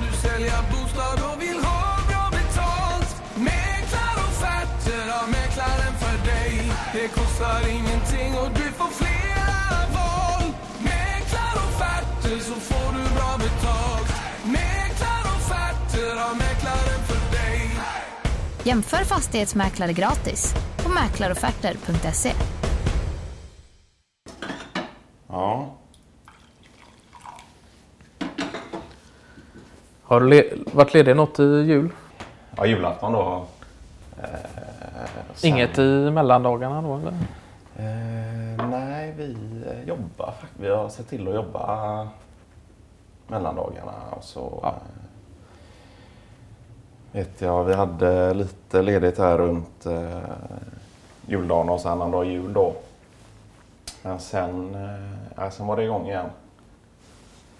du sälja bostad och vill ha bra betalt? Mäklarofferter har mäklaren för dig. Det kostar ingenting och du får flera val. Mäklarofferter så får du bra betalt. Mäklarofferter har mäklaren för dig. Jämför fastighetsmäklare gratis på mäklarofferter.se. Ja. Har du le- varit ledig något i jul? ja, julafton då. Eh, sen- Inget i mellandagarna då eller? Eh, nej, vi eh, jobbar faktiskt. Vi har sett till att jobba mellandagarna och så Ja. eh, vet jag, vi hade lite ledigt här runt eh, juldagen och sen annandag jul då. Men sen, eh, sen var det igång igen.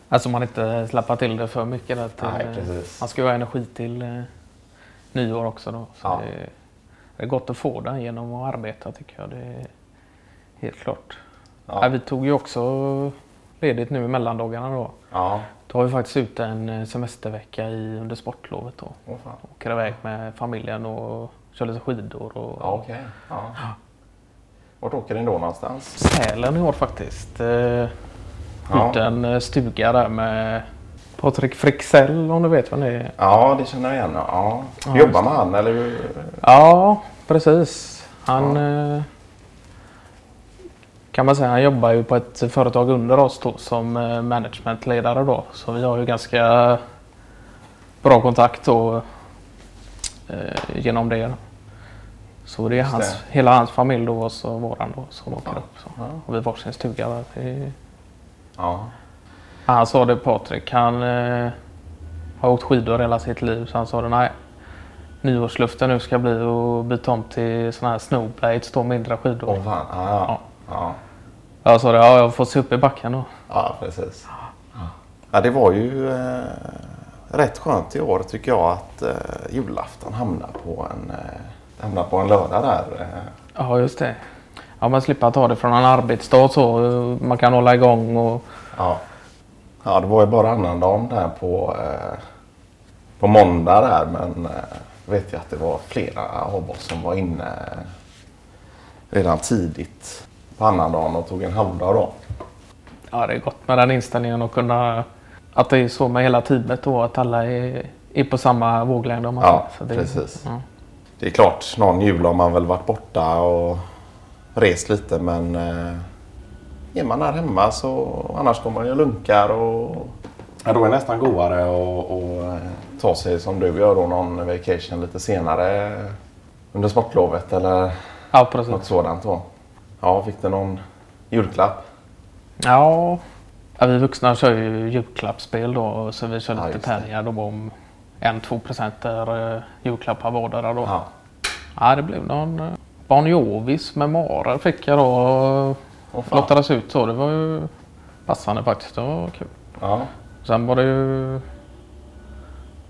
Alltså man inte släpper till det för mycket där till, Nej, precis. Man ska ju ha energi till eh, nyår också då. Så Ja. det, det är gott att få den genom att arbeta tycker jag. Det är helt klart. Ja. Ja, vi tog ju också ledigt nu i mellandagarna då. Ja, Då har vi faktiskt ut en eh, semestervecka i, under sportlovet då. fan. Åker iväg med familjen och kör lite skidor och Ja, okej. Ja. Vart åker ni då någonstans? Sälen i år faktiskt. Eh, Ja. Hyrt en eh, stuga där med Patrik Frixell om du vet vem det är. Ja, det känner jag igen. Ja. Ja, Jobbar med han eller? hur? Ja, precis. Han eh, kan man säga, han jobbar ju på ett företag under oss då som eh, managementledare då. Så vi har ju ganska bra kontakt då, genom det. Så det är hans, det. hela hans familj då och så våran då som åker upp. Så. Ja. Och vi har varsin stuga där. Ja. Han sa det Patrik, han eh, har åkt skidor hela sitt liv så han sa det nej. Nyårsluften nu ska bli att byta om till såna här snowblades, då mindre skidor. Åh fan. Ja. Ja. Jag sa det, ja jag får se upp i backen då. ja, precis. Ja, det var ju eh, rätt skönt i år tycker jag att eh, julafton hamnar på en, eh, hamnar på en lördag där. Eh. Ja just det. Ja man slipper ta det från en arbetsdag så. eh, Man kan hålla igång och Ja. ja, det var ju bara annandagen där på, eh, på måndag där men eh, vet jag att det var flera av oss som var inne redan tidigt på annandagen och tog en halvdag då. ja det är gott med den inställningen och kunna att det är så med hela teamet då att alla är, är på samma våglängd om man Ja, det, precis. Ja. Det är klart, någon jul har man väl varit borta och rest lite men eh, är man där hemma så annars går man ju och lunkar och ja, då är det nästan godare att eh, ta sig som du gör då någon vacation lite senare under sportlovet eller ja precis. något sådant då. Ja, fick du någon julklapp? Ja, ja vi vuxna kör ju julklappsspel då så vi kör Ja, lite pengar då om en, två procent är eh, julklappar vardera då. Ja. Ja. det blev någon Bon Jovis med marer fick jag då. Åh, fan. Lottades ut så. Det var ju passande faktiskt. Det var kul. Ja. Sen var det ju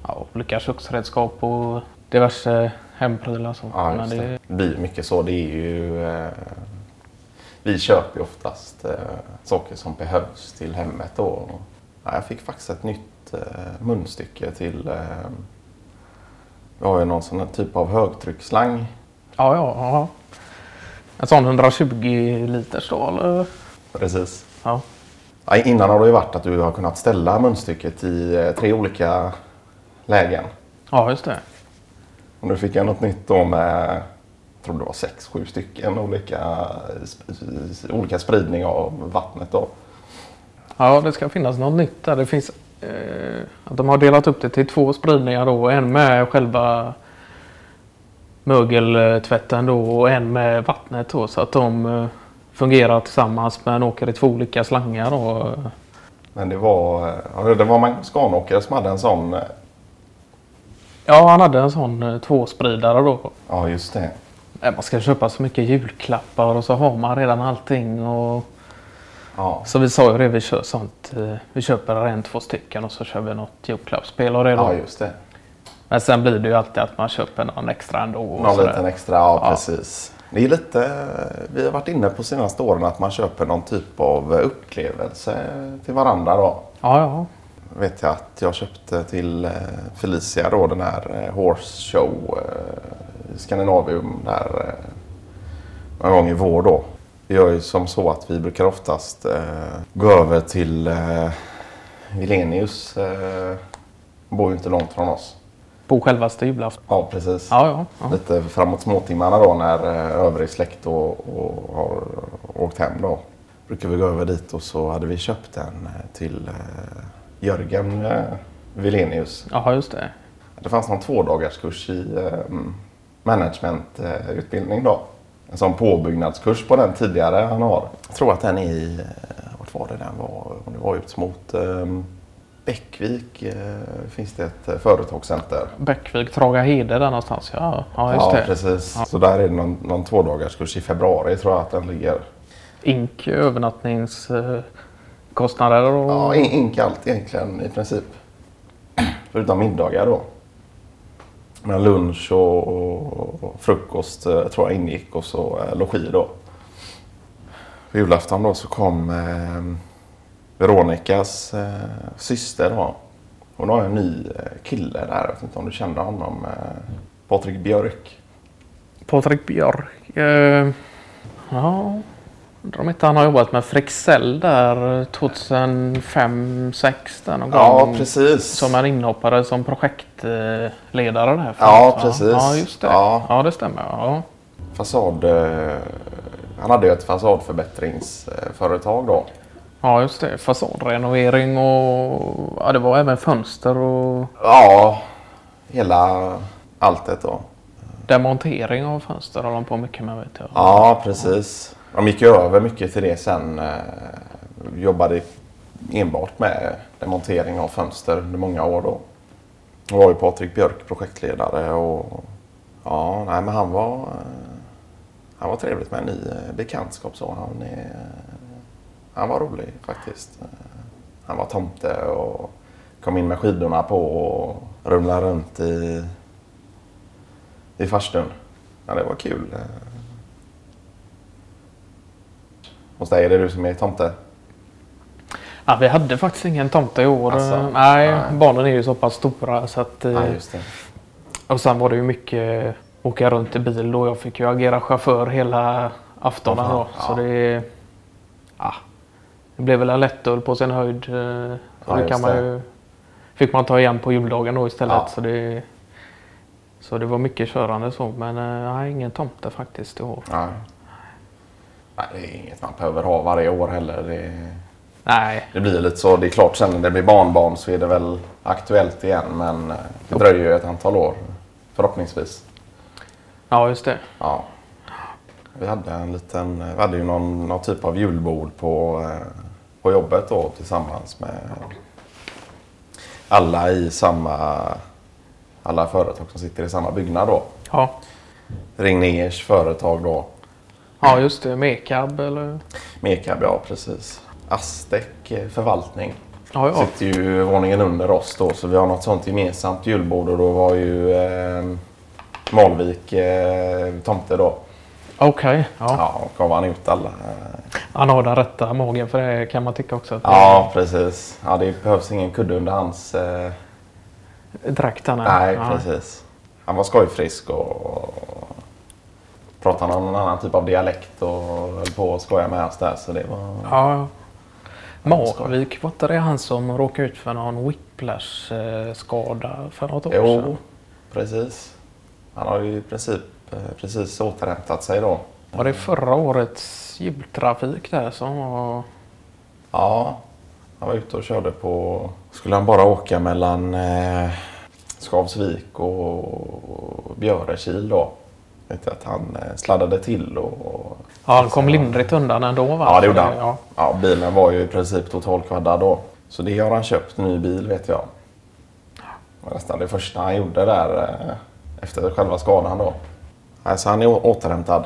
ja, olika köksredskap och diverse hemprylar. Så. Ja, Men det. Det blir mycket så. Det är ju... Eh, vi köper ju oftast eh, saker som behövs till hemmet. Då. Ja, jag fick faktiskt ett nytt eh, munstycke till... Eh, vi har ju någon sån här typ av högtrycksslang. Ja, ja, ja. En sån 120 liters då eller? Precis. Ja. Ja, innan har det ju varit att du har kunnat ställa munstycket i eh, tre olika lägen. ja, just det. Och nu fick jag något nytt då med, jag tror det var sex, sju stycken olika, olika spridning av vattnet då. Ja, det ska finnas något nytt där. Det finns, eh, att de har delat upp det till två spridningar då. En med själva mögeltvätten då och en med vattnet då. Så att de eh, fungerar tillsammans men åker i två olika slangar då. Men det var, ja, det var Magnus Skanåker som hade en sån. eh, Ja, han hade en sån eh, tvåspridare då. Ja, just det. Eh, Man ska köpa så mycket julklappar och så har man redan allting. Och... Ja, Så vi sa ju det, vi kör sånt. eh, Vi köper en, två stycken och så kör vi något julklappsspel och det då. ja just det. Men sen blir det ju alltid att man köper någon extra ändå. Någon liten extra, ja, Ja. precis. Det är lite, vi har varit inne på senaste åren att man köper någon typ av upplevelse till varandra då. Ja, ja. vet jag att jag köpte till eh, Felicia då den här eh, Horse Show eh, i Skandinavium där någon gång i vår då. Vi gör ju som så att vi brukar oftast gå över till Vilenius. Bor ju inte långt från oss. På självaste julafton. Ja, precis. Ja, ja. ja. Lite framåt småtimmarna då när eh, övrig släkt och, och har åkt hem då. Brukar vi gå över dit och så hade vi köpt en eh, till eh, Jörgen Vilenius. Jaha, just det. Det fanns någon tvådagarskurs i eh, managementutbildning då. En sån påbyggnadskurs på den tidigare han har. Jag tror att den är i, vart var det den var? Om det var ut mot Bäckvik eh, finns det ett eh, företagscenter. Bäckvik, Tragaheder där någonstans. Ja, ja just ja, det. precis. Så där är det någon, någon tvådagarskurs i februari tror jag att den ligger. Ink, övernattningskostnader och... Ja, in- ink allt egentligen i princip. Förutom middagar då. Men lunch och, frukost eh, tror jag ingick och så eh, logi då. På julafton då så kom Veronikas eh, syster då. Hon har en ny eh, kille där. Jag vet inte om du känner honom. Eh, Patrik Björk. Patrik Björk. Eh, ja, undrar om inte han har jobbat med Frexell där 2005 2006 där någon Ja, gång. precis. Som en inhoppare som projektledare där. Ja, förut, va? precis. Ja, just det. Ja. Ja, det stämmer. Ja. Fasad... Eh, han hade ju ett fasadförbättringsföretag då. Ja, just det. Fasadrenovering och ja, det var även fönster och Ja, hela alltet då. demontering av fönster håller de på mycket med vet jag. Ja, precis. De gick ju över mycket till det sen. Eh, jobbade enbart med demontering av fönster under många år då. Då var ju Patrik Björk projektledare och ja, nej men han var eh, han var trevligt med en ny eh, bekantskap så. Han, är, han var rolig faktiskt. Eh, Han var tomte och kom in med skidorna på och rumlade runt i, i farstun. Ja, det var kul. eh. Hos dig är det du som är tomte? Ja, vi hade faktiskt ingen tomte i år. Alltså, nej, nej. barnen är ju så pass stora så att... eh, Ja, det. Och sen var det ju mycket åka runt i bil då. Jag fick ju agera chaufför hela aftonen då. Så ja. det... Ja, det blev väl en lättöl på sin höjd. eh, Ja, det kan man ju... Fick man ta igen på juldagen då istället. Ja. Så, det, så det var mycket körande så. Men eh, nej, ingen tomte faktiskt i år. Nej. Nej, det är inget man behöver ha varje år heller. Det, Nej, det blir lite så. Det är klart sen när det blir barnbarn så är det väl aktuellt igen. Men eh, det dröjer ju ett antal år. Förhoppningsvis. ja just det. Ja. Vi hade en liten, vi hade ju någon, någon typ av julbord på, eh, på jobbet då tillsammans med alla i samma, alla företag som sitter i samma byggnad då. Ja, Regners företag då. ja just det. Mekab eller? Mekab, ja precis. Aztec eh, förvaltning. Ja, ja. Sitter ju våningen under oss då så vi har något sånt gemensamt julbord och då var ju eh, Malvik eh, tomte då. Okej. Ja. Ja, och gav han ut alla. Eh, Han har den rätta magen för det kan man tycka också. Att ja, precis. Ja, det behövs ingen kudde under hans... Eh, Dräkten. nej, ja. precis. Han var skojfrisk och pratade någon annan typ av dialekt och höll på att skoja med oss där. Så det var... Ja. Ja. Marvik, var inte det han som råkade ut för någon whiplash-skada för något år Jo, sedan? precis. Han har ju i princip eh, precis återhämtat sig då. Var det förra årets jultrafik där som var... Ja, han var ute och körde på... Skulle han bara åka mellan eh, Skavsvik och Björekil då. Vet att han eh, sladdade till och... Ja, han kom lindrigt undan ändå va? Ja, det gjorde han. Ja. Ja, bilen var ju i princip totalkvaddad då. Så det har han köpt, ny bil vet jag. Det var nästan det första han gjorde där eh, efter själva skadan då. Alltså så han är återhämtad.